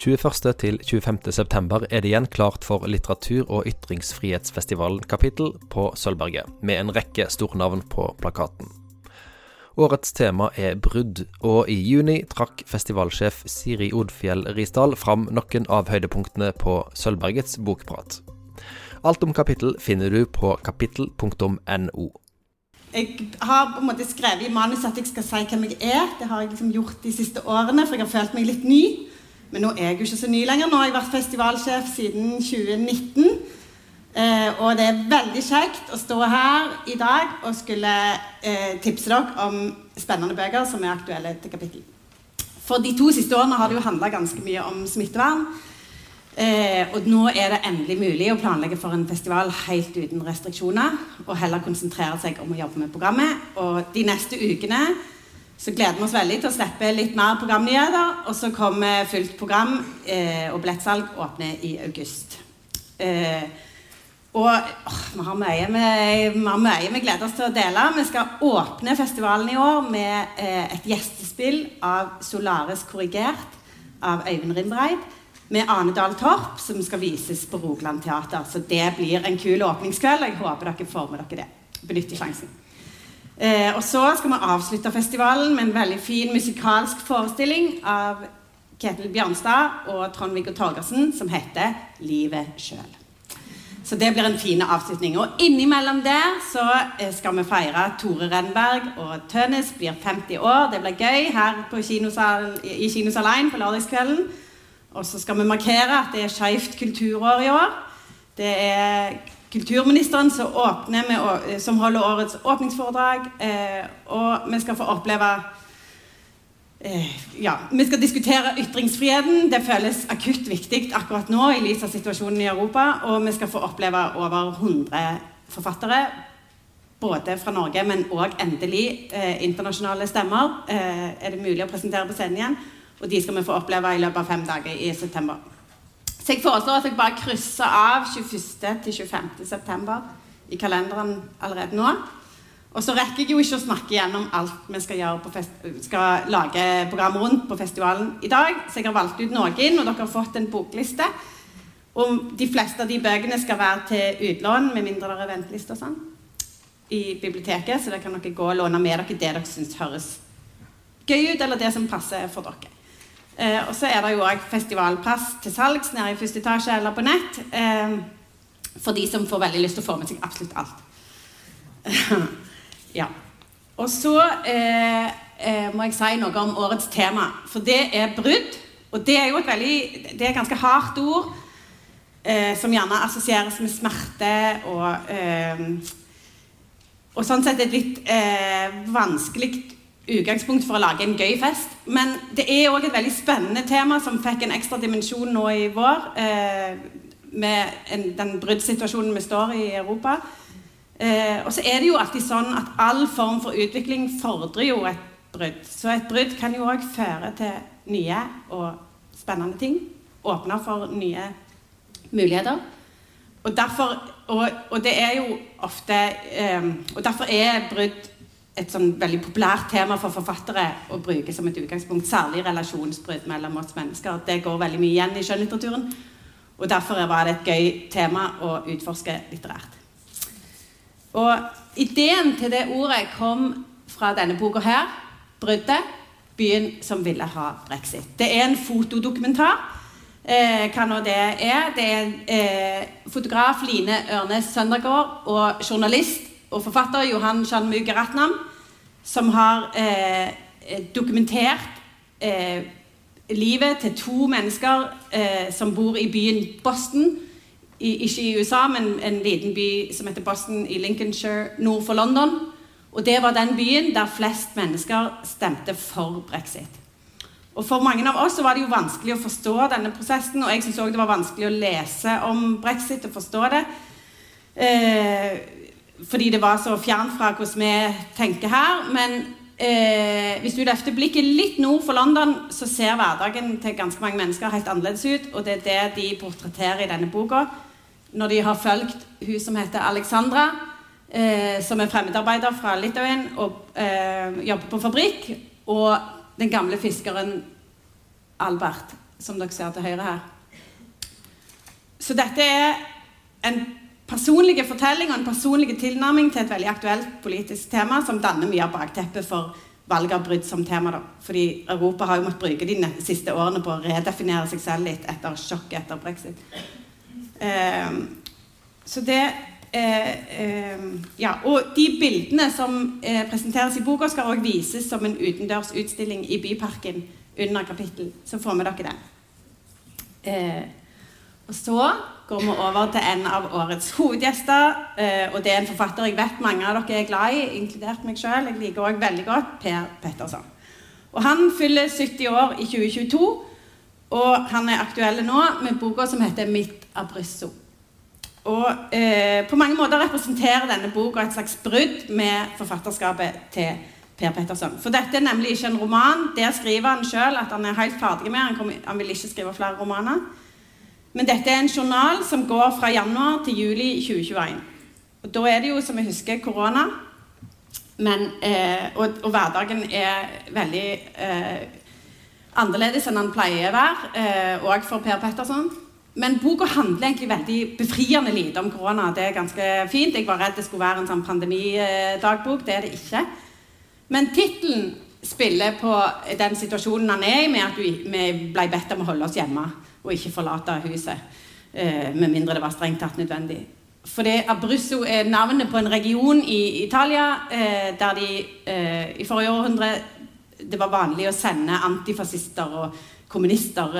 21. til 25. september er det igjen klart for litteratur- og ytringsfrihetsfestivalen-kapittel på Sølvberget, med en rekke stornavn på plakaten. Årets tema er brudd, og i juni trakk festivalsjef Siri Odfjell Risdal fram noen av høydepunktene på Sølvbergets bokprat. Alt om kapittel finner du på kapittel.no. Jeg har på en måte skrevet i manus at jeg skal si hvem jeg er. Det har jeg liksom gjort de siste årene, for jeg har følt meg litt ny. Men nå er jeg jo ikke så ny lenger. Nå har jeg vært festivalsjef siden 2019. Eh, og det er veldig kjekt å stå her i dag og skulle eh, tipse dere om spennende bøker som er aktuelle til kapittel. For de to siste årene har det jo handla ganske mye om smittevern. Eh, og nå er det endelig mulig å planlegge for en festival helt uten restriksjoner. Og heller konsentrere seg om å jobbe med programmet. Og de neste ukene så gleder vi oss veldig til å slippe litt mer programnyheter. Og så kommer fullt program, eh, og billettsalg åpner i august. Eh, og åh, vi, har mye vi gleder oss til å dele. Vi skal åpne festivalen i år med eh, et gjestespill av Solaris korrigert av Øyvind Rindreid. Med Ane Dahl Torp, som skal vises på Rogaland Teater. Så det blir en kul åpningskveld. Jeg håper dere får med dere det. Benytter sjansen. Eh, og så skal vi avslutte festivalen med en veldig fin musikalsk forestilling av Ketil Bjørnstad og Trond-Viggo Torgersen som heter 'Livet sjøl'. Så det blir en fin avslutning. Og innimellom der så eh, skal vi feire Tore Renberg og Tønnes blir 50 år. Det blir gøy her kinosal, i Kinosal 1 på lørdagskvelden. Og så skal vi markere at det er Skeivt kulturår i år. Det er kulturministeren som, med, som holder årets åpningsforedrag. Eh, og vi skal få oppleve eh, ja, Vi skal diskutere ytringsfriheten. Det føles akutt viktig akkurat nå i lys av situasjonen i Europa. Og vi skal få oppleve over 100 forfattere. Både fra Norge, men òg endelig eh, internasjonale stemmer. Eh, er det mulig å presentere på scenen igjen? Og de skal vi få oppleve i løpet av fem dager i september. Så jeg foreslår at jeg bare krysser av 21. til 25. september i kalenderen allerede nå. Og så rekker jeg jo ikke å snakke gjennom alt vi skal, skal lage program rundt på festivalen i dag. Så jeg har valgt ut noen, og dere har fått en bokliste. Og de fleste av de bøkene skal være til utlån, med mindre det er venteliste og sånn, i biblioteket. Så da kan dere gå og låne med dere det dere syns høres gøy ut, eller det som passer for dere. Eh, og så er det jo òg festivalpass til salgs nede i første etasje eller på nett. Eh, for de som får veldig lyst til å få med seg absolutt alt. ja. Og så eh, eh, må jeg si noe om årets tema, for det er brudd. Og det er jo et veldig Det er et ganske hardt ord eh, som gjerne assosieres med smerte og eh, Og sånn sett et litt vanskelig utgangspunkt for å lage en gøy fest. Men det er òg et veldig spennende tema som fikk en ekstra dimensjon nå i vår. Eh, med en, den bruddsituasjonen vi står i i Europa. Eh, og så er det jo alltid sånn at all form for utvikling fordrer jo et brudd. Så et brudd kan jo òg føre til nye og spennende ting. Åpne for nye muligheter. Og derfor, og, og det er jo ofte eh, Og derfor er brudd et sånn veldig populært tema for forfattere å bruke som et utgangspunkt. Særlig relasjonsbrudd mellom oss mennesker. Det går veldig mye igjen i skjønnlitteraturen. Og derfor var det et gøy tema å utforske litterært. Og ideen til det ordet kom fra denne boka her. 'Bruddet. Byen som ville ha brexit'. Det er en fotodokumentar. Eh, hva nå det er. Det er eh, fotograf Line Ørnes Søndergaard og journalist og forfatter Johan Shanmuge Ratnam som har eh, dokumentert eh, livet til to mennesker eh, som bor i byen Boston. I, ikke i USA, men en liten by som heter Boston i Lincolnshire nord for London. Og det var den byen der flest mennesker stemte for brexit. Og For mange av oss var det jo vanskelig å forstå denne prosessen. Og jeg syns òg det var vanskelig å lese om brexit og forstå det. Eh, fordi det var så fjernt fra hvordan vi tenker her. Men eh, hvis du løfter blikket litt nord for London, så ser hverdagen til ganske mange mennesker helt annerledes ut. Og det er det de portretterer i denne boka. Når de har fulgt hun som heter Alexandra, eh, som er fremmedarbeider fra Litauen og eh, jobber på fabrikk, og den gamle fiskeren Albert. som dere ser til høyre her. Så dette er en personlig fortelling og en personlig tilnærming til et veldig aktuelt politisk tema som danner mye av bakteppet for valget av brudd som tema. Da. Fordi Europa har jo måttet bruke de siste årene på å redefinere seg selv litt etter sjokket etter brexit. Eh, så det eh, eh, Ja, og de bildene som eh, presenteres i boka, skal også vises som en utendørs utstilling i Byparken under kapittel. Så får vi dere det. Eh, og så går vi over til en av årets hovedgjester. Eh, og det er en forfatter jeg vet mange av dere er glad i, inkludert meg sjøl. Jeg liker òg veldig godt Per Petterson. Og han fyller 70 år i 2022, og han er aktuell nå med boka som heter 'Mitt Abruzzo'. Og eh, på mange måter representerer denne boka et slags brudd med forfatterskapet til Per Petterson. For dette er nemlig ikke en roman. Der skriver han sjøl at han er helt ferdig med. Han, kommer, han vil ikke skrive flere romaner. Men dette er en journal som går fra januar til juli 2021. Og Da er det jo, som jeg husker, korona. Eh, og, og, hverdagen er veldig eh, annerledes enn den pleier å være, òg eh, for Per Petterson. Men boka handler egentlig veldig befriende lite om korona. Det er ganske fint. Jeg var redd det skulle være en sånn pandemidagbok. Det er det ikke. Men tittelen spiller på den situasjonen han er i, med at vi ble bedt om å holde oss hjemme og ikke forlate huset. Eh, med mindre det var strengt tatt nødvendig. Fordi Abruzzo er navnet på en region i Italia eh, der de eh, i forrige århundre det var vanlig å sende antifascister og kommunister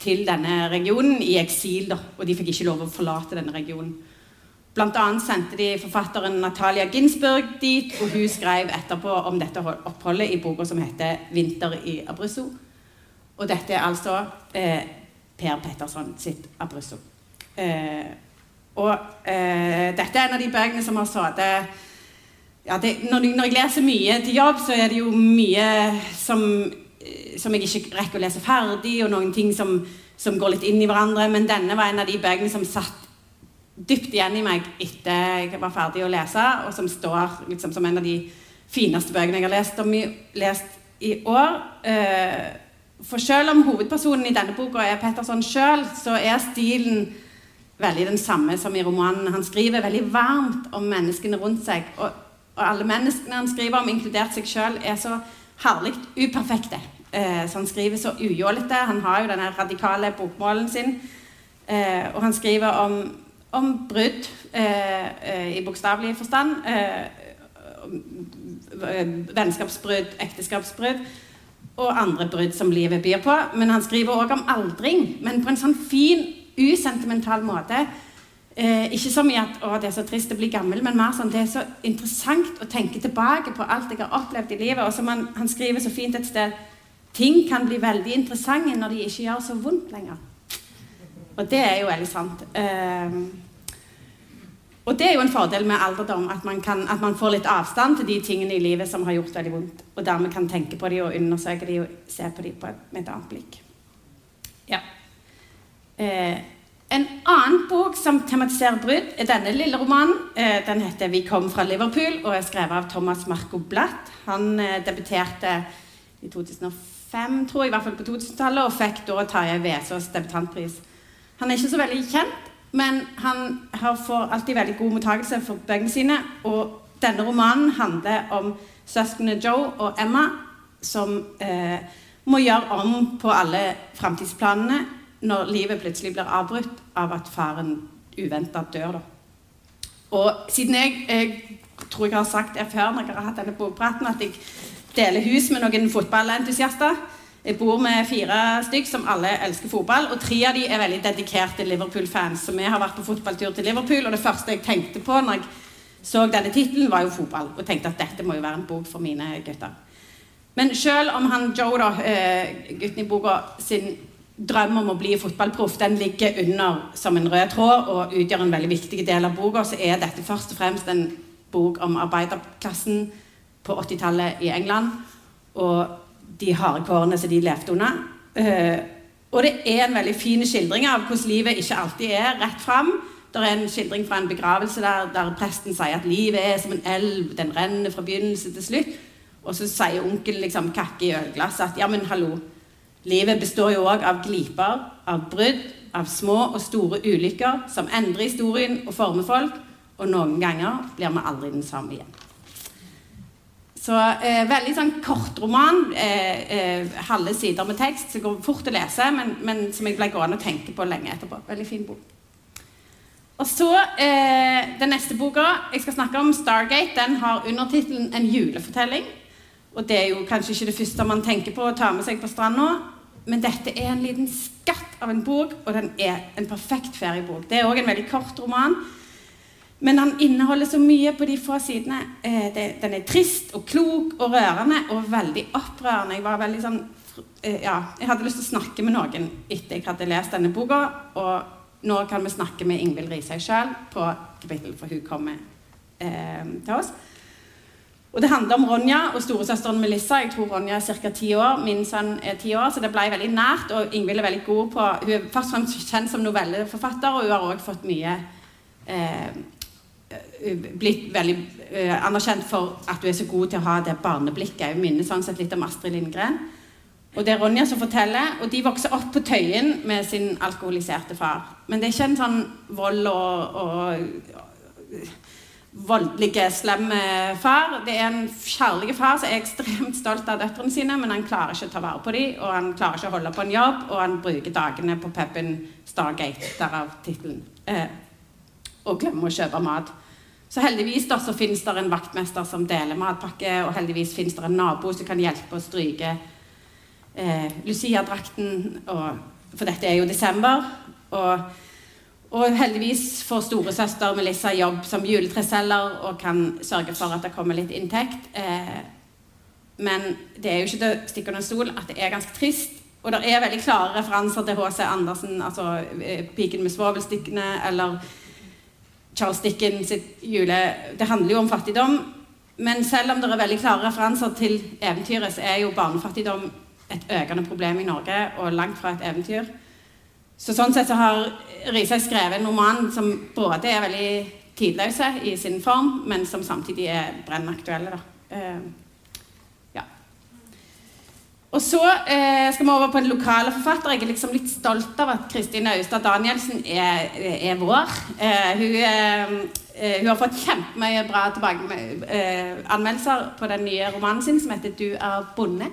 til denne regionen i eksil. Og de fikk ikke lov å forlate denne regionen. Blant annet sendte de forfatteren Natalia Ginsburg dit, og hun skrev etterpå om dette oppholdet i boka som heter 'Vinter i Abruzzo'. Og dette er altså eh, Per Petterson sitt Abruzzo. Eh, og eh, dette er en av de bøkene som har sittet ja, når, når, jeg leser mye til jobb, så er det jo mye som, eh, som jeg ikke rekker å lese ferdig, og noen ting som, som, går litt inn i hverandre. Men denne var en av de bøkene som satt dypt igjen i meg etter jeg var ferdig å lese, og som står liksom, som en av de fineste bøkene jeg har lest, om, lest i år. Eh, for selv om hovedpersonen i denne boka er Petterson sjøl, så er stilen veldig den samme som i romanen. Han skriver veldig varmt om menneskene rundt seg. Og, og alle menneskene han skriver om, inkludert seg sjøl, er så herlig uperfekte. Eh, så han skriver så ujålete. Han har jo denne radikale bokmålen sin. Eh, og han skriver om, om brudd eh, eh i bokstavelig forstand. Eh, vennskapsbrudd, ekteskapsbrudd og andre brudd som livet byr på. Men han skriver òg om aldring, men på en sånn fin, usentimental måte. Eh, ikke som i at det er så trist å bli gammel, men mer sånn det er så interessant å tenke tilbake på alt jeg har opplevd i livet. Og som han, han skriver så fint et sted Ting kan bli veldig interessante når de ikke gjør så vondt lenger. Og det er jo veldig sant. Eh, og det er jo en fordel med alderdom, at man, kan, at man, får litt avstand til de tingene i livet som har gjort veldig vondt, og dermed kan tenke på dem og undersøke dem og se på dem med et annet blikk. Ja. Eh, en annen bok som tematiserer brudd, er denne lille romanen. Eh, den heter 'Vi kom fra Liverpool' og er skrevet av Thomas Marco Blatt. Han eh, debuterte i 2005, tror jeg, i hvert fall på 2000-tallet, og fikk da Tarjei Vesaas debutantpris. Han er ikke så veldig kjent, men han får alltid veldig god mottakelse for bøkene sine. Og denne romanen handler om søsknene Joe og Emma som eh, må gjøre om på alle framtidsplanene når livet plutselig blir avbrutt av at faren uventa dør. Da. Og siden jeg, jeg, tror jeg har sagt det før når jeg har hatt denne bokpraten, at jeg deler hus med noen fotballentusiaster jeg bor med fire stykk som alle elsker fotball, og tre av de er veldig dedikerte Liverpool-fans. Så vi har vært på fotballtur til Liverpool, og det første jeg tenkte på når jeg så denne tittelen, var jo fotball. Og tenkte at dette må jo være en bok for mine gutter. Men selv om han Joe, da, eh, gutten i boka, sin drøm om å bli fotballproff, den ligger under som en rød tråd og utgjør en veldig viktig del av boka, så er dette først og fremst en bok om arbeiderklassen på 80-tallet i England. Og de harde kårene som de levde under. Uh, og det er en veldig fin skildring av hvordan livet ikke alltid er rett fram. Det er en skildring fra en begravelse der, der presten sier at livet er som en elv. Den renner fra begynnelse til slutt. Og så sier onkelen liksom kakke i ølglasset at ja, men hallo, Livet består jo òg av gliper, av brudd, av små og store ulykker som endrer historien og former folk, og noen ganger blir vi aldri den samme igjen. Så eh, Veldig sånn kortroman. Eh, eh, halve sider med tekst, som går fort å lese, men, men, som jeg ble gående og tenke på lenge etterpå. Veldig fin bok. Og så eh, Den neste boka jeg skal snakke om, 'Stargate', den har undertittelen 'En julefortelling'. Og det er jo kanskje ikke det første man tenker på å ta med seg på stranda, men dette er en liten skatt av en bok, og den er en perfekt feriebok. Det er òg en veldig kort roman. Men han inneholder så mye på de få sidene. Eh, det, den er trist og klok og rørende og veldig opprørende. Jeg var veldig sånn eh, Ja, jeg hadde lyst til å snakke med noen etter jeg hadde lest denne boka. Og nå kan vi snakke med Ingvild Risøy sjøl på kapittel, for hun kommer eh, til oss. Og Det handler om Ronja og storesøsteren Melissa. Jeg tror Ronja er ca. ti år. Min sønn er ti år, så det ble veldig nært. Og Ingvild er veldig god på Hun er først og fremst kjent som novelleforfatter, og hun har også fått mye eh, blitt veldig uh, anerkjent for at du er så god til å ha det barneblikket. Jeg minner sånn sett litt om Astrid Lindgren. Og det er Ronja som forteller. Og de vokser opp på Tøyen med sin alkoholiserte far. Men det er ikke en sånn vold og, og, og voldelige, slemme far. Det er en kjærlig far som er ekstremt stolt av døtrene sine, men han klarer ikke å ta vare på dem, og han klarer ikke å holde på en jobb, og han bruker dagene på puben Stargate, derav tittelen. Eh, og glemmer å kjøpe mat. Så heldigvis da, så finnes det en vaktmester som deler matpakke, og heldigvis finnes det en nabo som kan hjelpe å stryke eh, Lucia-drakten. For dette er jo desember. Og, og heldigvis får storesøster Melissa jobb som juletreselger og kan sørge for at det kommer litt inntekt. Eh, men det er jo ikke til å stikke under stol at det er ganske trist. Og det er veldig klare referanser til H.C. Andersen, altså eh, 'Piken med svovelstikkene', eller Charles Dickens sitt jule... Det handler jo om fattigdom. Men selv om det er veldig klare referanser til eventyret, så er jo barnefattigdom et økende problem i Norge, og langt fra et eventyr. Så sånn sett så har Rishaug skrevet en roman som både er veldig tidløse i sin form, men som samtidig er brennaktuelle. Da. Og så eh, skal vi over på en lokale forfatter. Jeg er liksom litt stolt av at Kristin Austad Danielsen er, er vår. Eh, hun, eh, eh hun, har fått kjempemye bra eh, anmeldelser på den nye romanen sin som heter 'Du er bonde'.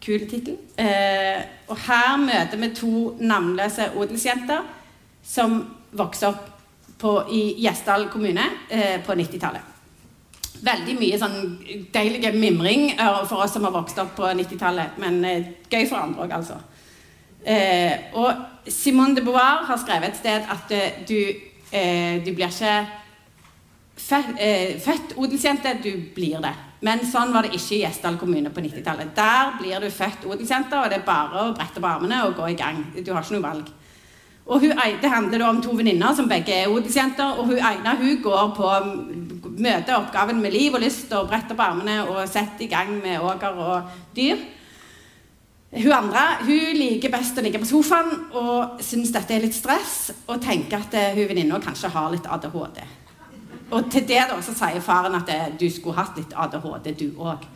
Kul tittel. Eh, og her møter vi to navnløse odelsjenter som vokste opp på, i Gjesdal kommune på 90-tallet veldig mye sånn deilig mimring eh, for oss som har vokst opp på 90-tallet. Men eh, gøy for andre òg, altså. Eh, og Simone de Beauvoir har skrevet et sted at eh, du, eh, du blir ikke født, eh, født odelsjente, du blir det. Men sånn var det ikke i Gjesdal kommune på 90-tallet. Der blir du født odelsjente, og det er bare å brette opp armene og gå i gang. Du har ikke noe valg. Og hun, Det handler da om to venninner som begge er odelsjenter. Og hun ene hun går på møter oppgaven med liv og lyst og bretter på armene og setter i gang med åker og dyr. Hun andre hun liker best å ligge på sofaen og syns dette er litt stress. Og tenker at hun venninna kanskje har litt ADHD. Og til det da så sier faren at du skulle hatt litt ADHD, du òg.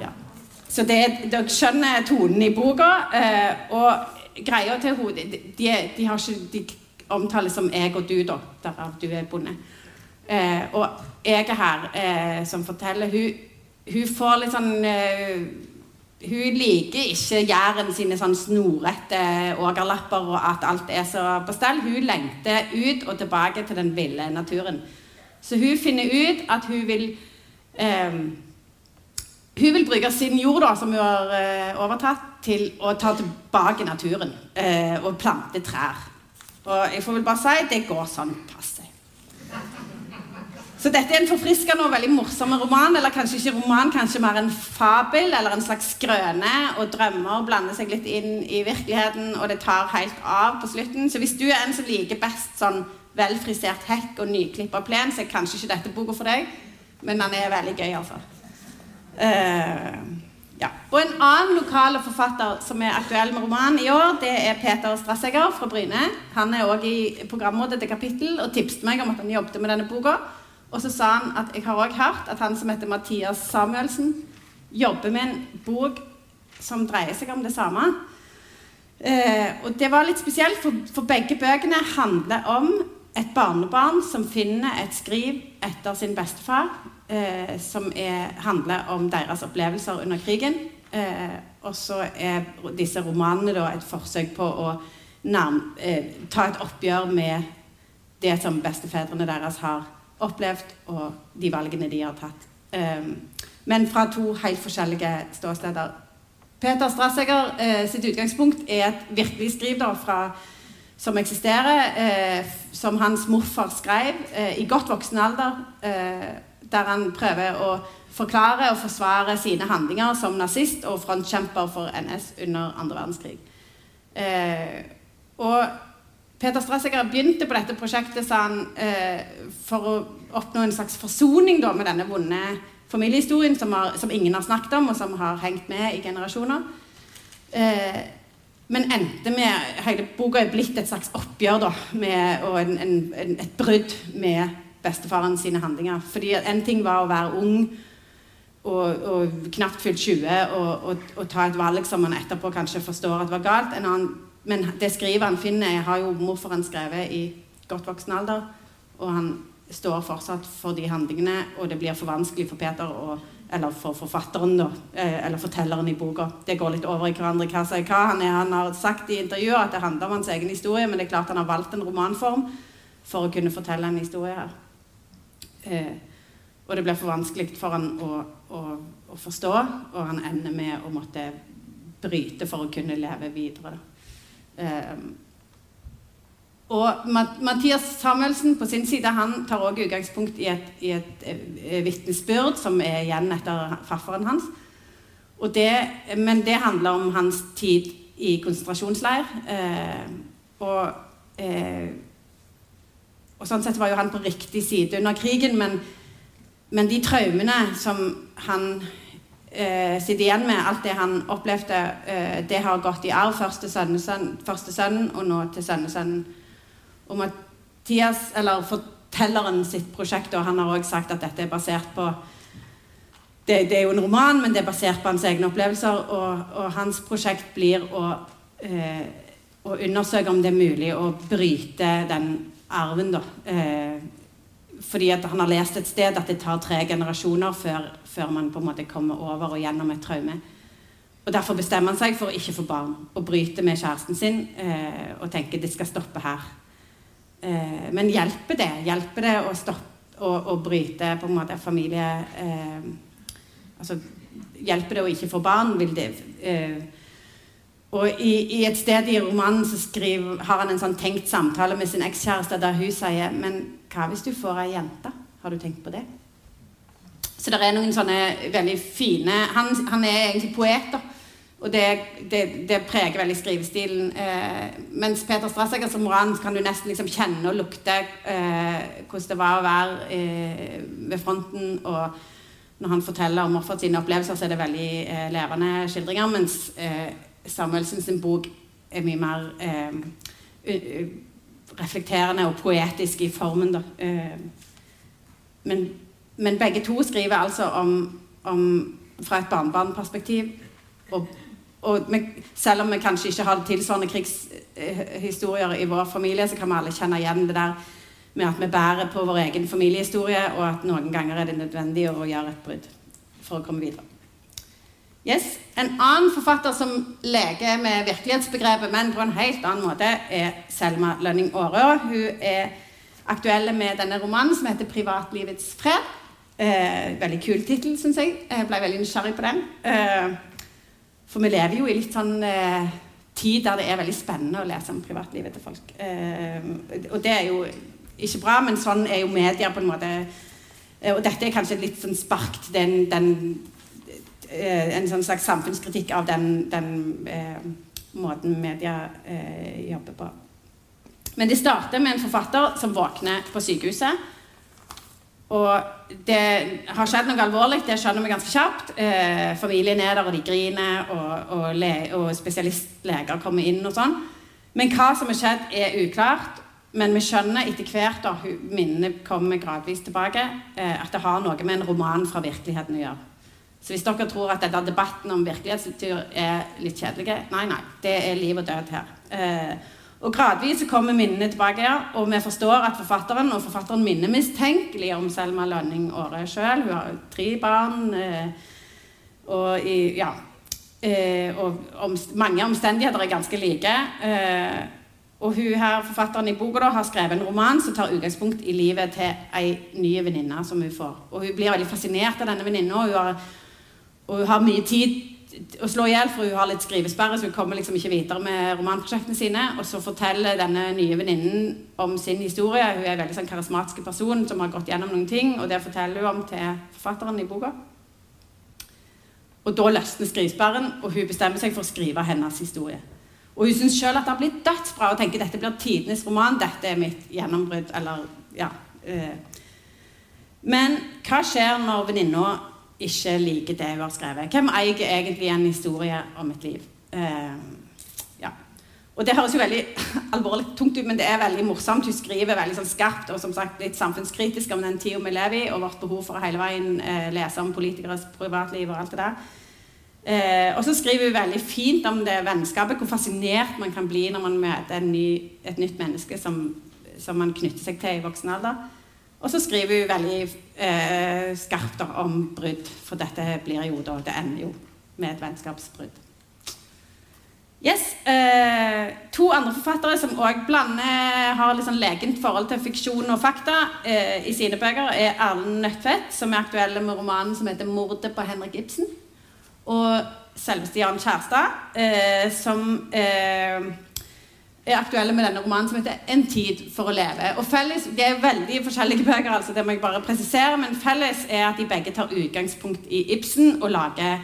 Ja. Så det, dere skjønner tonen i boka. Eh, og greia til henne de, de, de, har ikke, de omtales som jeg og du, da, derav du er bonde. Eh, og jeg er her eh, som forteller. Hun, hun får litt sånn eh, Hun liker ikke Jæren sine sånn snorete ågerlapper og at alt er så på stell. Hun lengter ut og tilbake til den ville naturen. Så hun finner ut at hun vil eh, hun vil bruke sin jord, da, som hun har eh, overtatt, til å ta tilbake naturen eh, og plante trær. Og jeg får vel bare si det går sånn passe. Så dette er en forfriskende og veldig morsom roman. Eller kanskje ikke roman, kanskje mer en fabel eller en slags skrøne. Og drømmer blander seg litt inn i virkeligheten, og det tar helt av på slutten. Så hvis du er en som liker best sånn velfrisert hekk og nyklippa plen, så er kanskje ikke dette boka for deg. Men den er veldig gøy, altså. Uh, ja. Og en annen lokal forfatter som er aktuell med romanen i år, det er Peter Strassegger fra Bryne. Han er òg i programrådet til kapittel og tipset meg om at han jobbet med denne boka. Og så sa han at jeg har òg hørt at han som heter Mathias Samuelsen, jobber med en bok som dreier seg om det samme. Eh, og det var litt spesielt, for, for begge bøkene handler om et barnebarn som finner et skriv etter sin bestefar, eh, som er, handler om deres opplevelser under krigen. Eh, og så er disse romanene da, et forsøk på å nærme, eh, ta et oppgjør med det som bestefedrene deres har opplevd, og de valgene de har tatt. Eh, men fra to helt forskjellige ståsteder. Peter Strasseger eh, sitt utgangspunkt er et virkelig skriv da, fra, som eksisterer, eh, som hans morfar skrev eh, i godt voksen alder, der han prøver å forklare og forsvare sine handlinger som nazist og frontkjemper for NS under andre verdenskrig. Og Peter Strasseger begynte på dette prosjektet han, eh, for å oppnå en slags forsoning da, med denne vonde familiehistorien som, har, som, ingen har snakket om, og som har hengt med i generasjoner. Eh, men endte med Hele boka er blitt et slags oppgjør da, med, og en, en, en, et brudd med bestefaren sine handlinger. Fordi En ting var å være ung og, og knapt fylt 20 og, og, og, ta et valg som man etterpå kanskje forstår at var galt. En Annen, men det skrivet han finner, har jo morfaren skrevet i godt voksen alder. Og han står fortsatt for de handlingene, og det blir for vanskelig for Peter å eller for forfatteren, da, eh, eller fortelleren i boka. Det går litt over i hverandre hva, hva han, er. han har sagt i intervjuet at det handler om hans egen historie, men det er klart han har valgt en romanform for å kunne fortelle en historie her. Eh, og det blir for vanskelig for han å, å, å, forstå, og han ender med å måtte bryte for å kunne leve videre. Eh, og Mathias Samuelsen på sin side han tar også utgangspunkt i et, i et eh, vitnesbyrd som er igjen etter farfaren hans. Det, men det handler om hans tid i konsentrasjonsleir. Eh, og, eh, og, sånn sett var jo han på riktig side under krigen, men, men de traumene som han eh, sitter igjen med, alt det han opplevde, eh, det har gått i arv først til sønnesønnen og nå til sønnesønnen og Mathias, eller fortelleren sitt prosjekt, og han har også sagt at dette er basert på det, det, er jo en roman, men det er basert på hans egne opplevelser. Og, og hans prosjekt blir å, eh, å, undersøke om det er mulig å bryte den arven, da. Fordi han har lest et sted at det tar tre generasjoner før, før, man på en måte kommer over og gjennom et traume. Og Derfor bestemmer han seg for å ikke få barn og bryte med kjæresten sin eh, og tenker det skal stoppe her. Eh, men hjelper det? Hjelper det å stoppe og, å bryte på en måte familie eh, Altså hjelper det å ikke få barn? Vil det eh, og i, i, et sted i romanen så skriver, har han en sånn tenkt samtale med sin ekskjæreste der hun sier Men hva hvis du får ei jente? Har du tenkt på det? Så det er noen sånne veldig fine Han, han er egentlig poet, da. Og det, det, det, preger veldig skrivestilen. Eh, mens Peter Strassager som moran kan du nesten liksom kjenne og lukte eh, hvordan det var å være eh, ved fronten. Og når han forteller om sine opplevelser, så er det veldig eh, levende skildringer. Mens eh, Samuelsen sin bok er mye mer eh, reflekterende og poetisk i formen. Da. Men, men, begge to skriver altså om, om fra et barnebarnperspektiv. Og og vi, selv om vi kanskje ikke har tilsvarende krigshistorier i vår familie, så kan vi alle kjenne igjen det der med at vi bærer på vår egen familiehistorie, og at noen ganger er det nødvendig å gjøre et brudd for å komme videre. Yes. En annen forfatter som leker med virkelighetsbegrepet, men på en helt annen måte, er Selma Lønning Aarø. Hun er aktuell med denne romanen som heter 'Privatlivets fred'. Eh, veldig kul tittel, syns jeg. Jeg ble veldig nysgjerrig på den. Eh, for vi lever jo i litt sånn eh, tid der det er veldig spennende å lese om privatlivet til folk. Eh, og det er jo ikke bra, men sånn er jo media på en måte. Eh, og dette er kanskje litt sånn spark til den, den En sånn slags samfunnskritikk av den, den eh, måten media eh, jobber på. Men det starter med en forfatter som våkner på sykehuset og det har skjedd noe alvorlig, det skjønner vi ganske kjapt. Eh, familien er der, og de griner, og, og, og spesialistleger kommer inn og sånn. Men hva som har skjedd, er uklart. Men vi skjønner etter hvert, da minnene kommer gradvis tilbake, eh, at det har noe med en roman fra virkeligheten å gjøre. Så hvis dere tror at denne debatten om virkelighetslitteratur er litt kjedelig Nei, nei. Det er liv og død her. Eh, og Gradvis kommer minnene tilbake, her, og vi forstår at forfatteren og forfatteren minner mistenkelig om Selma Lønning Aare sjøl. Hun har tre barn. Eh, og, i, ja, eh, og om, mange omstendigheter er ganske like. Eh, og hun her, forfatteren i boka har skrevet en roman som tar utgangspunkt i livet til ei ny venninne som hun får. Og hun blir veldig fascinert av denne venninna, og, hun har mye tid å slå i hjel, for hun har litt skrivesperre, så hun kommer liksom ikke videre med romanprosjektene sine. Og så forteller denne nye venninnen om sin historie. Hun er en veldig sånn karismatisk person som har gått gjennom noen ting, og det forteller hun om til forfatteren i boka. Og da løsner skrivesperren, og hun bestemmer seg for å skrive hennes historie. Og hun syns sjøl at det har blitt dødsbra og tenker dette blir tidenes roman. Dette er mitt gjennombrudd. Eller, ja. Eh. Men hva skjer når venninna ikke liker det hun har skrevet? Hvem eier egentlig en historie om et liv? Eh, ja. Og det høres jo veldig alvorlig tungt ut, men det er veldig morsomt. Hun skriver veldig sånn skarpt og som sagt litt samfunnskritisk om den tida vi lever i, og vårt behov for å hele veien eh, lese om politikeres privatliv og alt det der. Eh, og så skriver hun veldig fint om det vennskapet, hvor fascinert man kan bli når man møter ny, et nytt menneske som, som, man knytter seg til i voksen alder. Og så skriver hun veldig eh, skarpt om brudd, for dette blir jo da Det ender jo med et vennskapsbrudd. Yes, eh, To andre forfattere som òg har liksom legent forhold til fiksjon og fakta eh, i sine bøker, er Erlend Nødtvedt, som er aktuelle med romanen som heter 'Mordet på Henrik Ibsen' og selveste Jan Kjærstad, eh, som eh, er aktuelle med denne romanen som heter 'En tid for å leve'. Og felles, Det er veldig forskjellige bøker, altså det må jeg bare presisere, men felles er at de begge tar utgangspunkt i Ibsen og, lager,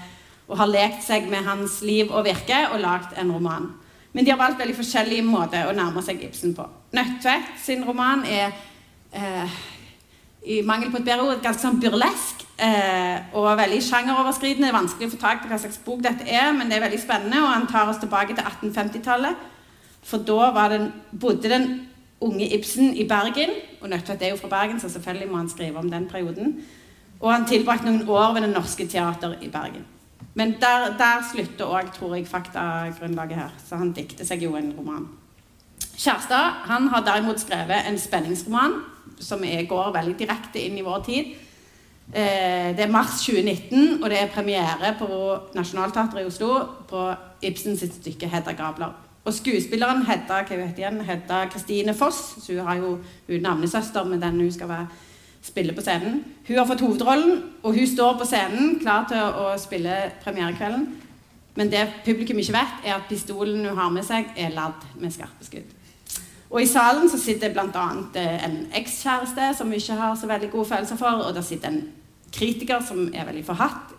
og har lekt seg med hans liv og virke og lagd en roman. Men de har valgt veldig forskjellige måter å nærme seg Ibsen på. Nødtvedt sin roman er eh, i mangel på et bedre ord ganske sånn burlesk. Eh, og veldig sjangeroverskridende. Er vanskelig å få tak på hva slags bok dette er, men det er veldig spennende, og han tar oss tilbake til 1850-tallet. For da den, bodde den unge Ibsen i Bergen, og Nødtvedt er jo fra Bergen, så selvfølgelig må han skrive om den perioden. Og han tilbrakte noen år ved Det Norske Teater i Bergen. Men der, der slutter òg, tror jeg, faktagrunnlaget her. Så han dikter seg jo en roman. Kjærstad han har derimot skrevet en spenningsroman som går veldig direkte inn i vår tid. Eh, det er mars 2019, og det er premiere på Nationaltheatret i Oslo på Ibsens stykke 'Hedda Gabler'. Og skuespilleren Hedda hva heter igjen? Hedda Kristine Foss, så hun har jo hun navnesøster med den hun skal være, spille på scenen. Hun har fått hovedrollen, og hun står på scenen klar til å spille premierekvelden. Men det publikum ikke vet, er at pistolen hun har med seg, er ladd med skarpe skudd. Og i salen så sitter bl.a. Eh, en ekskjæreste som vi ikke har så veldig gode følelser for, og der sitter en kritiker som er veldig forhatt.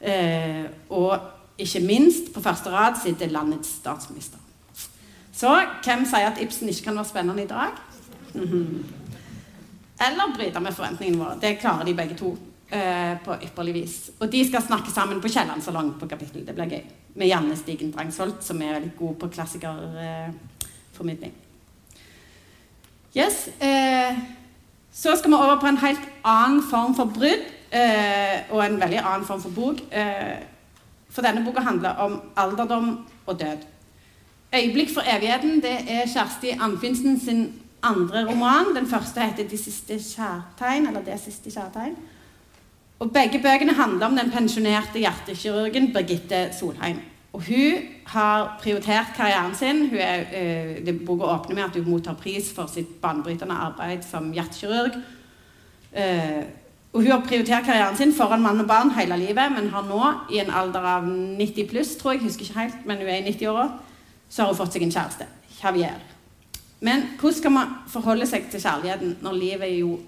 Eh, og ikke minst, på første rad sitter landets statsminister. Så hvem sier at Ibsen ikke kan være spennende i dag? Mm -hmm. Eller bryte med forventningene våre. Det klarer de begge to. Eh, på ypperlig vis. Og de skal snakke sammen på Kielland salong på kapittel. Det blir gøy. Med Janne Stigen Drangsholt, som er veldig god på klassikerformidling. Yes. Eh, så skal vi over på en helt annen form for brudd, eh, og en veldig annen form for bok. Eh, for denne boka handler om alderdom og død. 'Øyeblikk for evigheten' det er Kjersti Anfinsen sin andre roman. Den første heter 'De siste kjærtegn', eller 'Det siste kjærtegn'. Og Begge bøkene handler om den pensjonerte hjertekirurgen Birgitte Solheim. Og hun har prioritert karrieren sin. Hun er, øh, det Boka åpner med at hun mottar pris for sitt banebrytende arbeid som hjertekirurg. Uh, og hun har prioritert karrieren sin foran mann og barn hele livet, men har nå, i en alder av 90 pluss, tror jeg, husker ikke helt, men hun er i 90-åra, så har hun fått seg en kjæreste. Javier. Men hvordan skal man forholde seg til kjærligheten når livet jo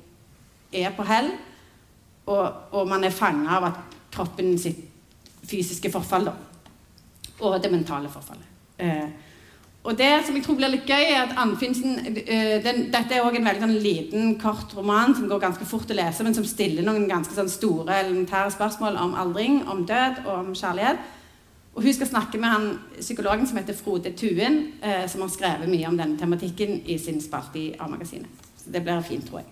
er på hell, og, og man er fanga av at kroppen sitt fysiske forfall, da og det mentale forfallet. Eh, og det som jeg tror blir litt gøy, er at Anfinsen eh, Dette er også en veldig sånn, liten, kort roman som går ganske fort å lese, men som stiller noen ganske sånn, store elementære spørsmål om aldring, om død og om kjærlighet. Og Hun skal snakke med han psykologen som heter Frode Tuen, eh, som har skrevet mye om denne tematikken i sin spalte i A-magasinet. Så det blir fint, tror jeg.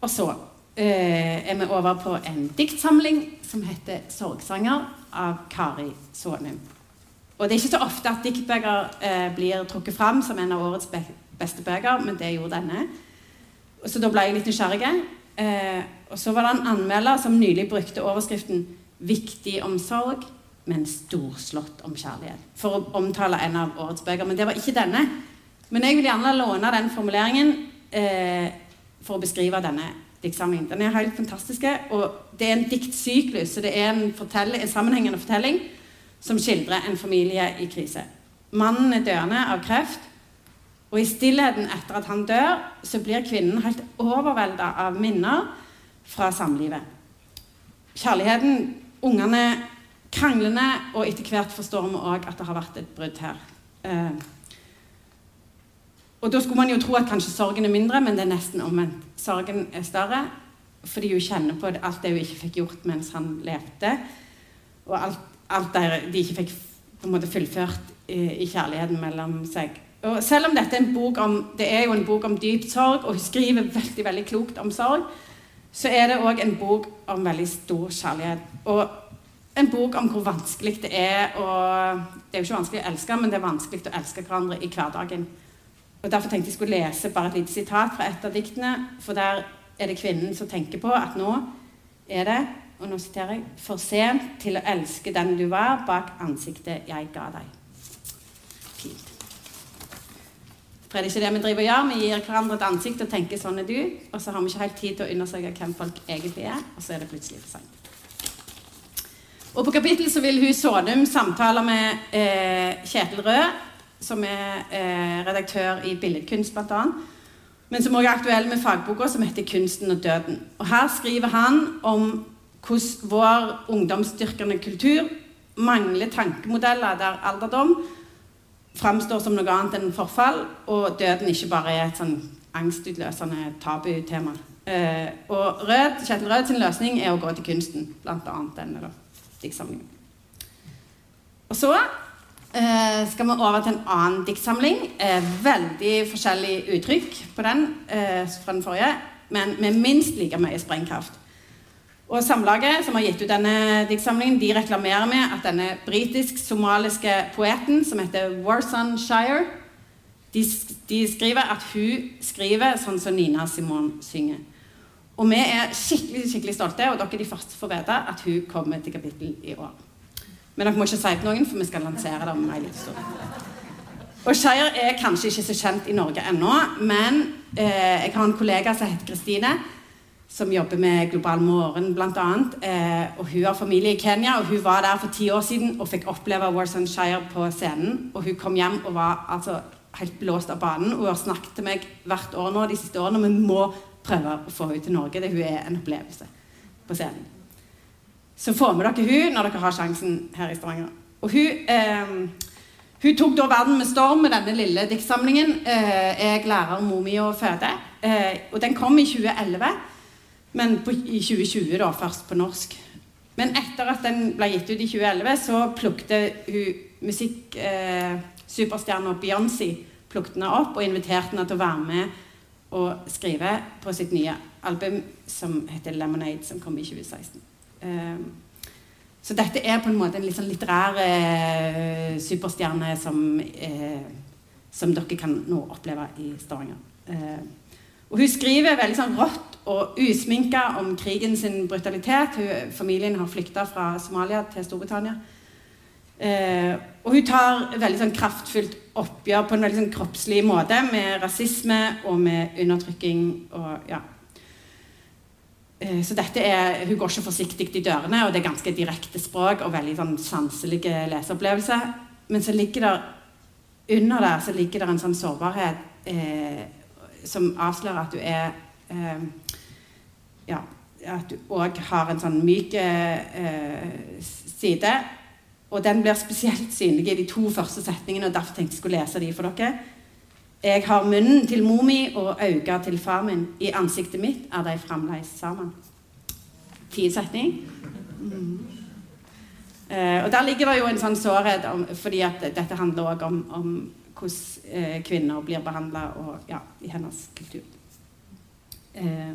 Og så eh, er vi over på en diktsamling som heter 'Sorgsanger' av Kari Svanum. Og det er ikke så ofte at diktbøker eh, blir trukket fram som en av årets be beste bøker, men det gjorde denne. Så da ble jeg litt nysgjerrig. Eh, og så var det en anmelder som nylig brukte overskriften 'Viktig omsorg, men storslått om kjærlighet'. For å omtale en av årets bøker. Men det var ikke denne. Men jeg vil gjerne låne den formuleringen eh, for å beskrive denne diktsamlingen. Den er helt fantastisk. Og det er en diktsyklus, så det er en, en sammenhengende fortelling som skildrer en familie i krise. Mannen er døende av kreft. Og i stillheten etter at han dør, så blir kvinnen helt overvelda av minner fra samlivet. Kjærligheten, ungene, kranglende, og etter hvert forstår vi òg at det har vært et brudd her. Eh, og da skulle man jo tro at kanskje sorgen er mindre, men det er nesten omvendt. Sorgen er større fordi hun kjenner på alt det hun ikke fikk gjort mens han levde. Og alt, alt det de ikke fikk på en måte fullført i, i, kjærligheten mellom seg. Og selv om dette er en bok om, det er jo en bok om dyp sorg, og hun skriver veldig veldig klokt om sorg, så er det òg en bok om veldig stor kjærlighet. Og en bok om hvor vanskelig det er å Det er jo ikke vanskelig å elske, men det er vanskelig å elske hverandre i hverdagen. Og Derfor tenkte jeg skulle lese bare et lite sitat fra et av diktene. For der er det kvinnen som tenker på at nå er det og nå siterer jeg, for sent til å elske den du var, bak ansiktet jeg ga deg. Fint. For er det ikke det vi driver og gjør? Vi gir hverandre et ansikt og tenker 'sånn er du', og så har vi ikke helt tid til å undersøke hvem folk egentlig er, og så er det plutselig for seint. Og på kapittel så vil hun Sånum samtale med eh, Kjetil Rød som er eh, redaktør i Billedkunst, bl.a. Men som også er aktuell med fagboka som heter 'Kunsten og døden'. Og Her skriver han om hvordan vår ungdomsdyrkende kultur mangler tankemodeller der alderdom framstår som noe annet enn forfall, og døden ikke bare er et sånn angstutløsende tabutema. Eh, og Rød, Kjetil Rød sin løsning er å gå til kunsten, annet denne diktsamlingen. Og så eh, skal vi over til en annen diktsamling. Eh, veldig forskjellig uttrykk på den eh, fra den forrige, men med minst like mye sprengkraft. Og Samlaget, som har gitt ut denne diktsamlingen, de reklamerer med at denne britisk-somaliske poeten, som heter Warson Shire, de, de, skriver at hun skriver sånn som Nina Simon synger. Og vi er skikkelig skikkelig stolte, og dere er de første får vite at hun kommer til kapittel i år. Men dere må ikke si til noen, for vi skal lansere det om ei liten stund. Og Shire er kanskje ikke så kjent i Norge ennå, men eh, jeg har en kollega som heter Kristine, som jobber med Global Morgen bl.a. Eh, og hun har familie i Kenya, og hun var der for ti år siden og fikk oppleve Warson Shire på scenen. Og hun kom hjem og var altså helt blåst av banen. Hun har snakket til meg hvert år nå de siste årene, og vi må prøve å få henne til Norge. Det hun er en opplevelse på scenen. Så få med dere hun når dere har sjansen her i Stavanger. Og hun, eh, hun tok da verden med storm med denne lille diktsamlingen eh, 'Jeg lærer Momi å føde'. Eh, og den kom i 2011, men på, i 2020 da, først på norsk. Men etter at den ble gitt ut i 2011, så plukte hun musikksuperstjerna eh, Beyoncé plukket henne opp og inviterte henne til å være med og skrive på sitt nye album som heter 'Lemonade', som kom i 2016. Ehm, så dette er på en måte en litt sånn litterær eh, superstjerne som, eh, som, dere kan nå oppleve i Stavanger. Og hun skriver veldig sånn rått og usminka om krigen sin brutalitet. Hun, familien har flykta fra Somalia til Storbritannia. Eh, og hun tar veldig sånn kraftfullt oppgjør på en veldig sånn kroppslig måte med rasisme og med undertrykking. og ja, Eh, så dette er, Hun går ikke forsiktig i dørene, og det er ganske direkte språk og veldig sånn sanselige leseopplevelser. Men så ligger det under der så ligger det en sånn sårbarhet eh, som avslører at du er eh, Ja, at du òg har en sånn myk eh, side. Og den blir spesielt synlig i de to første setningene, og derfor tenkte jeg skulle lese de for dere. Jeg har munnen til mor mi og øynene til far min. I ansiktet mitt er de fremdeles sammen. Fin setning. Mm. Eh, og Der ligger det jo en sånn sårhet, om, fordi at dette handler også om, om hvordan eh, kvinner blir behandla ja, i hennes kultur. Eh,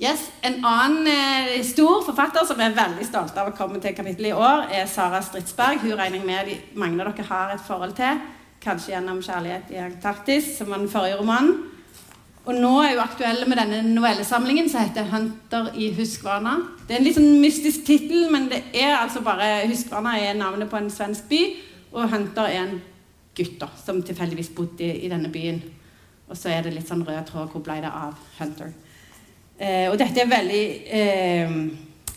Yes, En annen eh, stor forfatter som er veldig stolt av å komme til kapittelet i år, er Sara Stridsberg. Hun regner jeg med de, mange av dere har et forhold til. Kanskje gjennom 'Kjærlighet i Antarktis', som var den forrige romanen. Og nå er hun aktuell med denne novellesamlingen som heter 'Hunter i Huskvarna'. Det er en litt sånn mystisk tittel, men det er altså bare Huskvarna er navnet på en svensk by, og Hunter er en gutt da, som tilfeldigvis bodde i, i, denne byen. Og så er det litt sånn rød tråd. Hvor ble det av Hunter? Eh, og dette er veldig eh,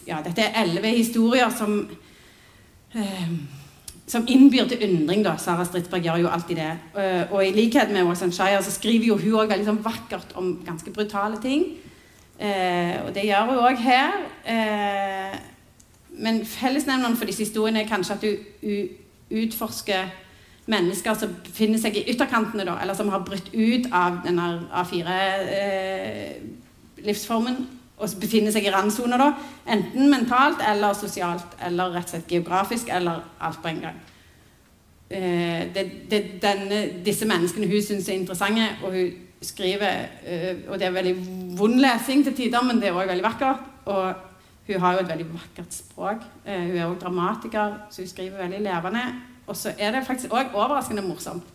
Ja, dette er elleve historier som eh, som innbyr til undring. da, Sara Stridsberg gjør jo alltid det. Uh, og i likhet med Watson Shire så skriver jo hun også veldig sånn vakkert om ganske brutale ting. Uh, og det gjør hun òg her. Uh, men fellesnevneren for disse historiene er kanskje at hun utforsker mennesker som befinner seg i ytterkantene, da, eller som har brutt ut av denne A4-livsformen og befinner seg i randsoner, da, enten mentalt eller sosialt, eller rett og slett geografisk, eller alt på en gang. Eh, det, det denne, disse menneskene hun syns er interessante, og hun skriver eh, Og det er veldig vond lesing til tider, men det er òg veldig vakkert. Og hun har jo et veldig vakkert språk. Eh, hun er òg dramatiker, så hun skriver veldig levende. Og så er det faktisk òg overraskende morsomt.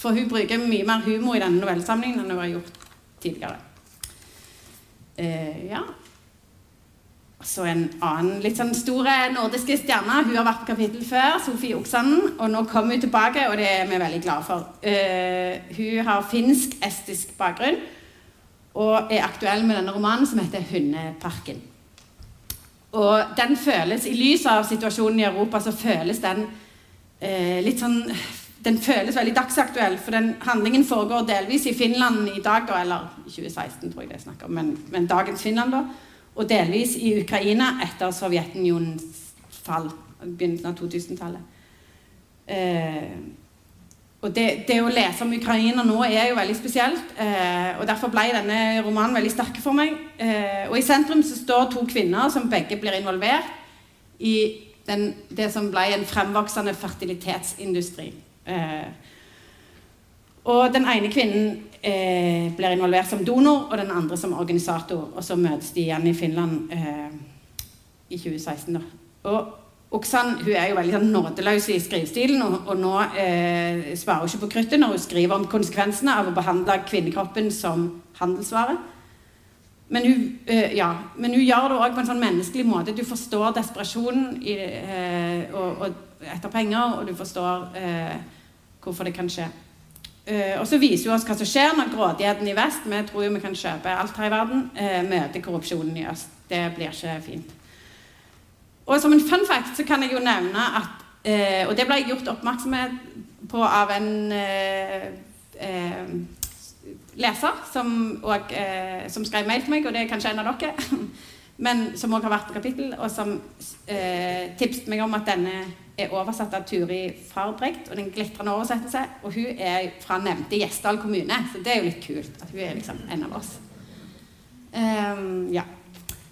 For hun bruker mye mer humor i denne novellesamlingen enn hun har gjort tidligere. Eh, ja. Så en annen litt sånn store nordiske stjerne. Hun har vært på kapittel før, Sofie Oksanen. Og nå kommer hun tilbake, og det er vi veldig glade for. Eh, hun har finsk-estisk bakgrunn og er aktuell med denne romanen som heter 'Hundeparken'. Og den føles, I lys av situasjonen i Europa så føles den eh, litt sånn den føles veldig dagsaktuell, for den handlingen foregår delvis i Finland i dag, eller eller 2016, tror jeg det er snakk om, men, men, dagens Finland, da. Og delvis i Ukraina etter Sovjetunionens fall, begynnelsen av 2000-tallet. Eh, og det, det, å lese om Ukraina nå er jo veldig spesielt. Eh, og Derfor ble denne romanen veldig sterk for meg. Eh, og I sentrum så står to kvinner som begge blir involvert i den, det som ble en fremvoksende fertilitetsindustri. Eh, og den ene kvinnen eh, blir involvert som donor, og den andre som organisator. Og så møtes de igjen i Finland eh, i 2016. Da. Og Oksan hun er jo veldig sånn nådeløs i skrivestilen, og, og nå eh, svarer hun ikke på kruttet når hun skriver om konsekvensene av å behandle kvinnekroppen som handelsvare. Men hun, eh, ja, men hun gjør det òg på en sånn menneskelig måte. Du forstår desperasjonen i, eh, og, og, etter penger, og du forstår eh, hvorfor det kan skje. Uh, og så viser hun oss hva som skjer når grådigheten i vest vi tror jo vi kan kjøpe alt her i verden, uh, møter korrupsjonen i øst. Det blir ikke fint. Og som en fun fact så kan jeg jo nevne at uh, Og det ble jeg gjort oppmerksomhet på av en leser som, og, som skrev mail til meg, og det er kanskje en av dere, men som òg har vært på kapittel, og som tipset meg om at denne er oversatt av Turi Farbregt, og det er en glitrende oversettelse. Og hun er fra nevnte Gjesdal kommune, så det er jo litt kult at hun er liksom en av oss. Um, ja.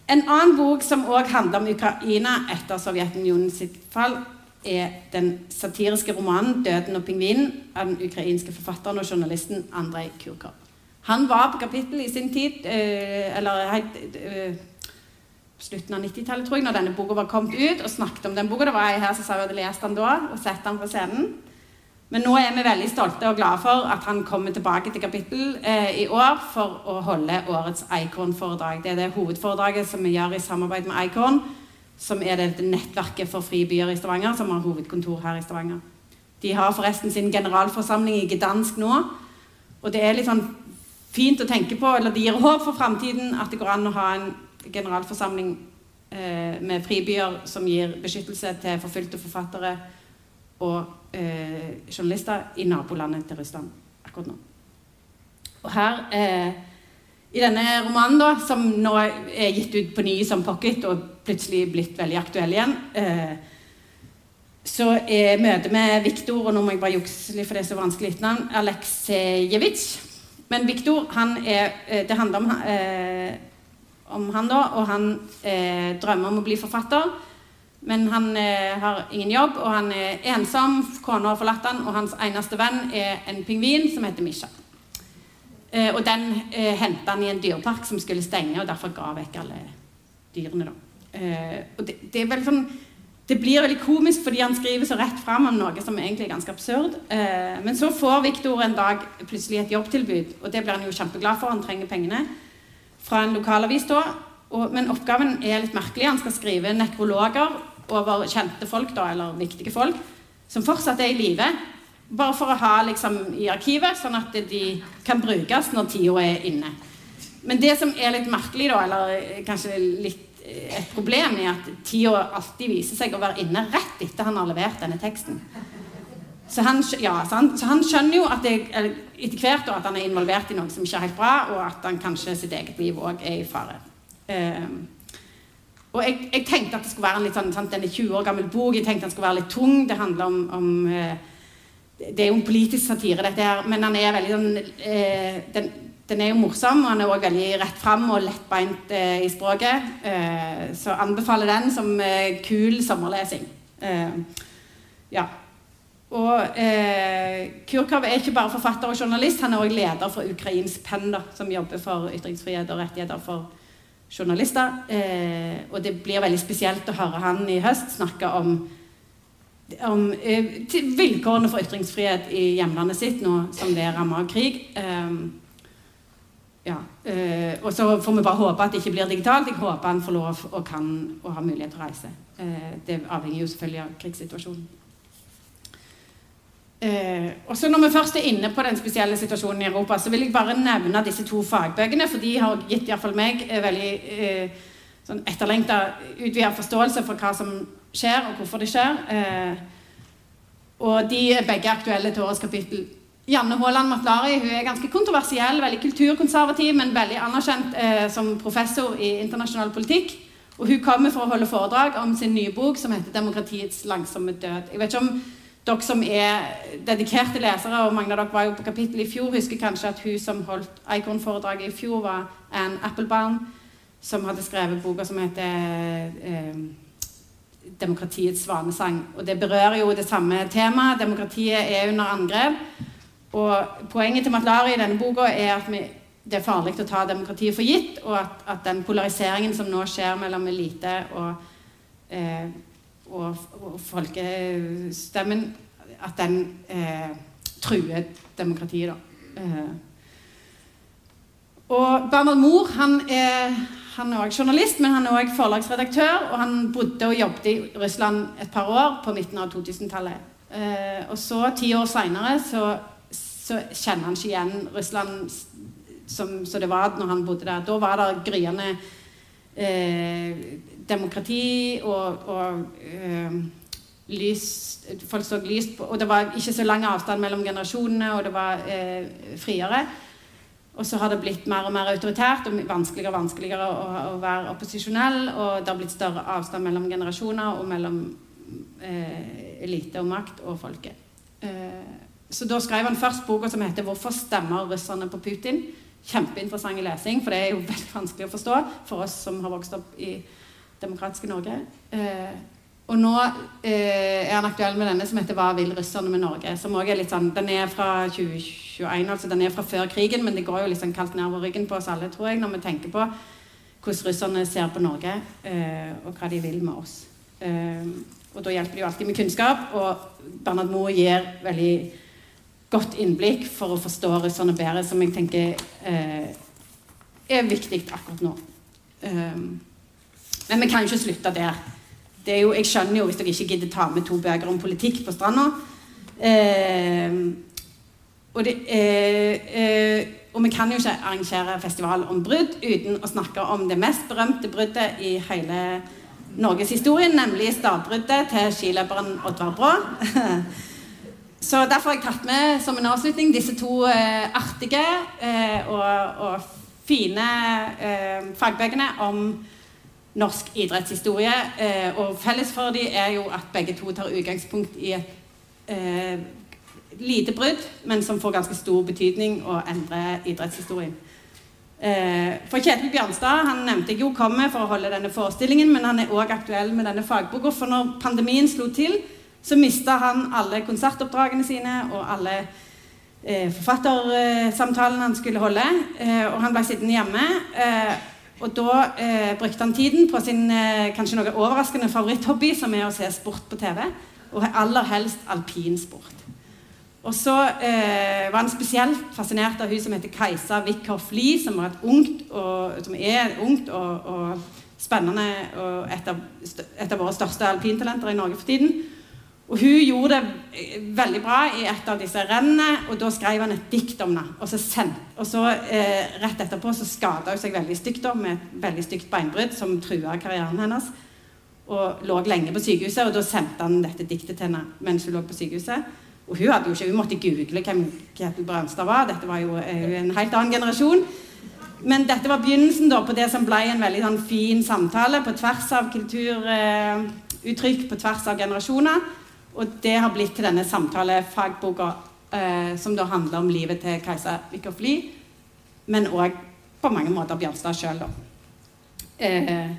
En annen bok som òg handler om Ukraina etter Sovjetunionen sitt fall, er den satiriske romanen 'Døden og pingvinen' av den ukrainske forfatteren og journalisten Andrej Kurkov. Han var på kapittel i sin tid, eh, eller helt eh, slutten av 90-tallet, tror jeg, når denne boka var kommet ut, og snakket om den boka. Det var jeg her som sa jeg hadde lest den da, og sett den på scenen. Men nå er vi veldig stolte og glade for at han kommer tilbake til kapittel eh, i år for å holde årets Eikorn-foredrag. Det er det hovedforedraget som vi gjør i samarbeid med Eikorn, som er det nettverket for frie byer i Stavanger, som har hovedkontor her i Stavanger. De har forresten sin generalforsamling i Gdansk nå, og det er litt sånn fint å tenke på, eller det gir håp for framtiden at det går an å ha en generalforsamling eh, med fribyer som gir beskyttelse til forfulgte forfattere og eh, journalister i nabolandet til Russland akkurat nå. Og her eh, i denne romanen, da, som nå er gitt ut på ny som pocket og plutselig blitt veldig aktuell igjen, eh, så er møtet med Viktor Og nå må jeg bare jukse litt, for det er så vanskelig navn. Aleksejevitsj. Men Viktor, eh, Det handler om eh, om han, da. Og han eh, drømmer om å bli forfatter. Men han eh, har ingen jobb, og han er ensom. Kona har forlatt han, og hans eneste venn er en pingvin som heter Misha. Eh, og den eh, henta han i en dyrepark som skulle stenge, og derfor ga vekk alle dyrene. da. Eh, og det, det, er vel sånn det blir veldig komisk fordi han skriver så rett fram om noe som egentlig er ganske absurd. Eh, men så får Viktor en dag plutselig et jobbtilbud, og det blir han jo kjempeglad for. Han trenger pengene fra en lokalavis da. Og, men oppgaven er litt merkelig. Han skal skrive nekrologer over kjente folk, da, eller viktige folk, som fortsatt er i live. Bare for å ha liksom, i arkivet, sånn at de kan brukes når tida er inne. Men det som er litt merkelig, da, eller kanskje litt et problem i at tida alltid viser seg å være inne rett etter han har levert denne teksten. Så han, ja, så han, så han skjønner jo at det, etter hvert at han er involvert i noe som ikke er helt bra, og at han kanskje sitt eget liv òg er i fare. Um, og jeg, jeg, tenkte at det skulle være en litt sånn, sant, denne 20 år gammel bok. Jeg tenkte den skulle være litt tung. Det handler om, om uh, Det er jo en politisk satire, dette her, men han er veldig sånn uh, den, den er jo morsom, og han er også veldig rett fram og lettbeint eh, i språket. Eh, så anbefaler den som eh, kul sommerlesing. Eh, ja. Og eh, Kurkov er ikke bare forfatter og journalist, han er òg leder for Ukrainsk Penn, da, som jobber for ytringsfrihet og rettigheter for journalister. Eh, og det blir veldig spesielt å høre han i høst snakke om, om vilkårene for ytringsfrihet i hjemlandet sitt nå som det er ramma av krig. Eh, ja. Eh, og så får vi bare håpe at det ikke blir digitalt. Jeg håper han får lov og kan og har mulighet til å reise. Eh, det avhenger jo selvfølgelig av krigssituasjonen. Eh, og så Når vi først er inne på den spesielle situasjonen i Europa, så vil jeg bare nevne disse to fagbøkene, for de har gitt iallfall meg eh, veldig eh, sånn etterlengta utvida forståelse for hva som skjer, og hvorfor det skjer. Eh, og de er begge aktuelle til årets kapittel Janne Haaland Matlari hun er ganske kontroversiell, veldig kulturkonservativ, men veldig anerkjent eh, som professor i internasjonal politikk. Og Hun kommer for å holde foredrag om sin nye bok som heter 'Demokratiets langsomme død'. Jeg vet ikke om dere som er dedikerte lesere, og mange av dere var jo på kapittel i fjor, husker kanskje at hun som holdt Icon-foredraget i fjor, var Anne Applebaum, som hadde skrevet boka som heter eh, 'Demokratiets svanesang'. Og Det berører jo det samme temaet. Demokratiet er under angrep. Og Poenget til Matlari i denne boka er at vi, det er farlig å ta demokratiet for gitt, og at, at den polariseringen som nå skjer mellom elite og, eh, og, og folkestemmen, at den eh, truer demokratiet. da. Eh. Og Bernhard Mohr han er, han er også journalist, men han er også forlagsredaktør. Og han bodde og jobbet i Russland et par år på midten av 2000-tallet. Eh, og så, ti år seinere, så så kjenner han ikke igjen Russland som, som, det var når han bodde der. Da var det gryende eh, demokrati og, og eh, lys, Folk så lyst på Og det var ikke så lang avstand mellom generasjonene, og det var eh, friere. Og så har det blitt mer og mer autoritært og vanskeligere og vanskeligere å, å være opposisjonell. Og det har blitt større avstand mellom generasjoner og mellom eh, elite og makt og folket. Eh, så da skrev han først boka som heter 'Hvorfor stemmer russerne på Putin?' Kjempeinteressant lesing, for det er jo veldig vanskelig å forstå for oss som har vokst opp i demokratiske Norge. Eh, og nå eh, er han aktuell med denne som heter 'Hva vil russerne med Norge?' Som også er litt sånn, Den er fra 2021, altså den er fra før krigen, men det går jo litt sånn kaldt nedover ryggen på oss alle, tror jeg, når vi tenker på hvordan russerne ser på Norge, eh, og hva de vil med oss. Eh, og da hjelper det jo alltid med kunnskap, og Bernhard Moe gir veldig godt innblikk for å forstå russerne bedre, som jeg tenker eh, er viktig akkurat nå. Um, men vi kan jo ikke slutte der. Jo, jeg skjønner jo hvis dere ikke gidder ta med to bøker om politikk på stranda. Eh, og, det, eh, eh, og, vi kan jo ikke arrangere festival om brudd uten å snakke om det mest berømte bruddet i hele norgeshistorien, nemlig stavbruddet til skiløperen Oddvar Brå. Så Derfor har jeg tatt med som en avslutning disse to eh, artige eh, og, og, fine eh, fagbøkene om norsk idrettshistorie. Og felles for dem er jo at begge to tar utgangspunkt i et lite brudd, men som får ganske stor betydning og endrer idrettshistorien. For Kjetil Bjørnstad han nevnte jeg jo kommer for å holde denne forestillingen, men han er òg aktuell med denne fagboka. For når pandemien slo til, så mista han alle konsertoppdragene sine og alle eh, forfattersamtalene han skulle holde. Eh, og han ble sittende hjemme. Eh, og da eh, brukte han tiden på sin eh, kanskje noe overraskende favoritthobby, som er å se sport på TV. Og aller helst alpinsport. Og så eh, var han spesielt fascinert av hun som heter Kajsa Wickhoff Lie, som, som er ungt og, og spennende og et av, et av, våre største alpintalenter i Norge for tiden. Og hun gjorde det eh, veldig bra i et av disse rennene, og da skrev han et dikt om det. Og så, sendt, og så eh, rett etterpå så skada hun seg veldig stygt da, med et veldig stygt beinbrudd som trua karrieren hennes. Og lå lenge på sykehuset, og da sendte han dette diktet til henne mens hun lå på sykehuset. Og hun, hadde jo ikke, hun måtte google hvem Ketil Brønstad var. Dette var jo eh, en helt annen generasjon. Men dette var begynnelsen da på det som ble en veldig sånn, fin samtale på tvers av kulturuttrykk, eh, på tvers av generasjoner. Og det har blitt til denne samtalefagboka eh, som da handler om livet til Kajsa Wickhoff Lie, men òg på mange måter Bjørnstad sjøl. Eh,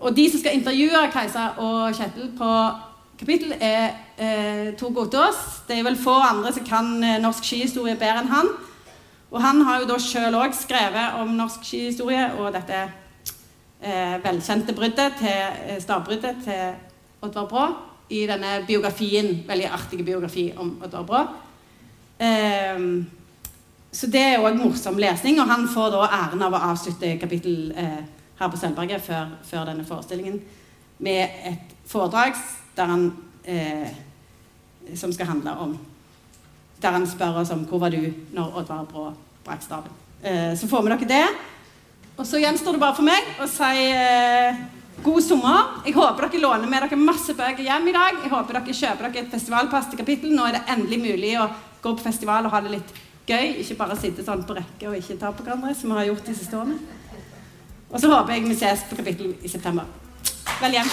og de som skal intervjue Kajsa og Kjetil på kapittel, er eh, Tor Gotaas. Det er vel få andre som kan eh, norsk skihistorie bedre enn han. Og han har jo da sjøl òg skrevet om norsk skihistorie og dette eh, velkjente bruddet til, eh, stavbruddet til Oddvar Brå i denne biografien, veldig artige biografi om Odd Brå. Um, så det er òg morsom lesning, og han får da æren av å avslutte kapittel eh, her på Sølvberget før, før, denne forestillingen med et foredrag der han eh, som skal handle om Der han spør oss om hvor var du når Oddvar Brå brakk staven. Eh, så får vi dere det. Og så gjenstår det bare for meg å si eh, God sommer. Jeg håper dere låner med dere masse bøker hjem i dag. Jeg håper dere kjøper dere et festivalpass til kapittel. Nå er det endelig mulig å gå på festival og ha det litt gøy. Ikke bare sitte sånn på rekke og ikke ta på hverandre, som vi har gjort de siste årene. Og så håper jeg vi ses på kapittel i september. Vel hjem.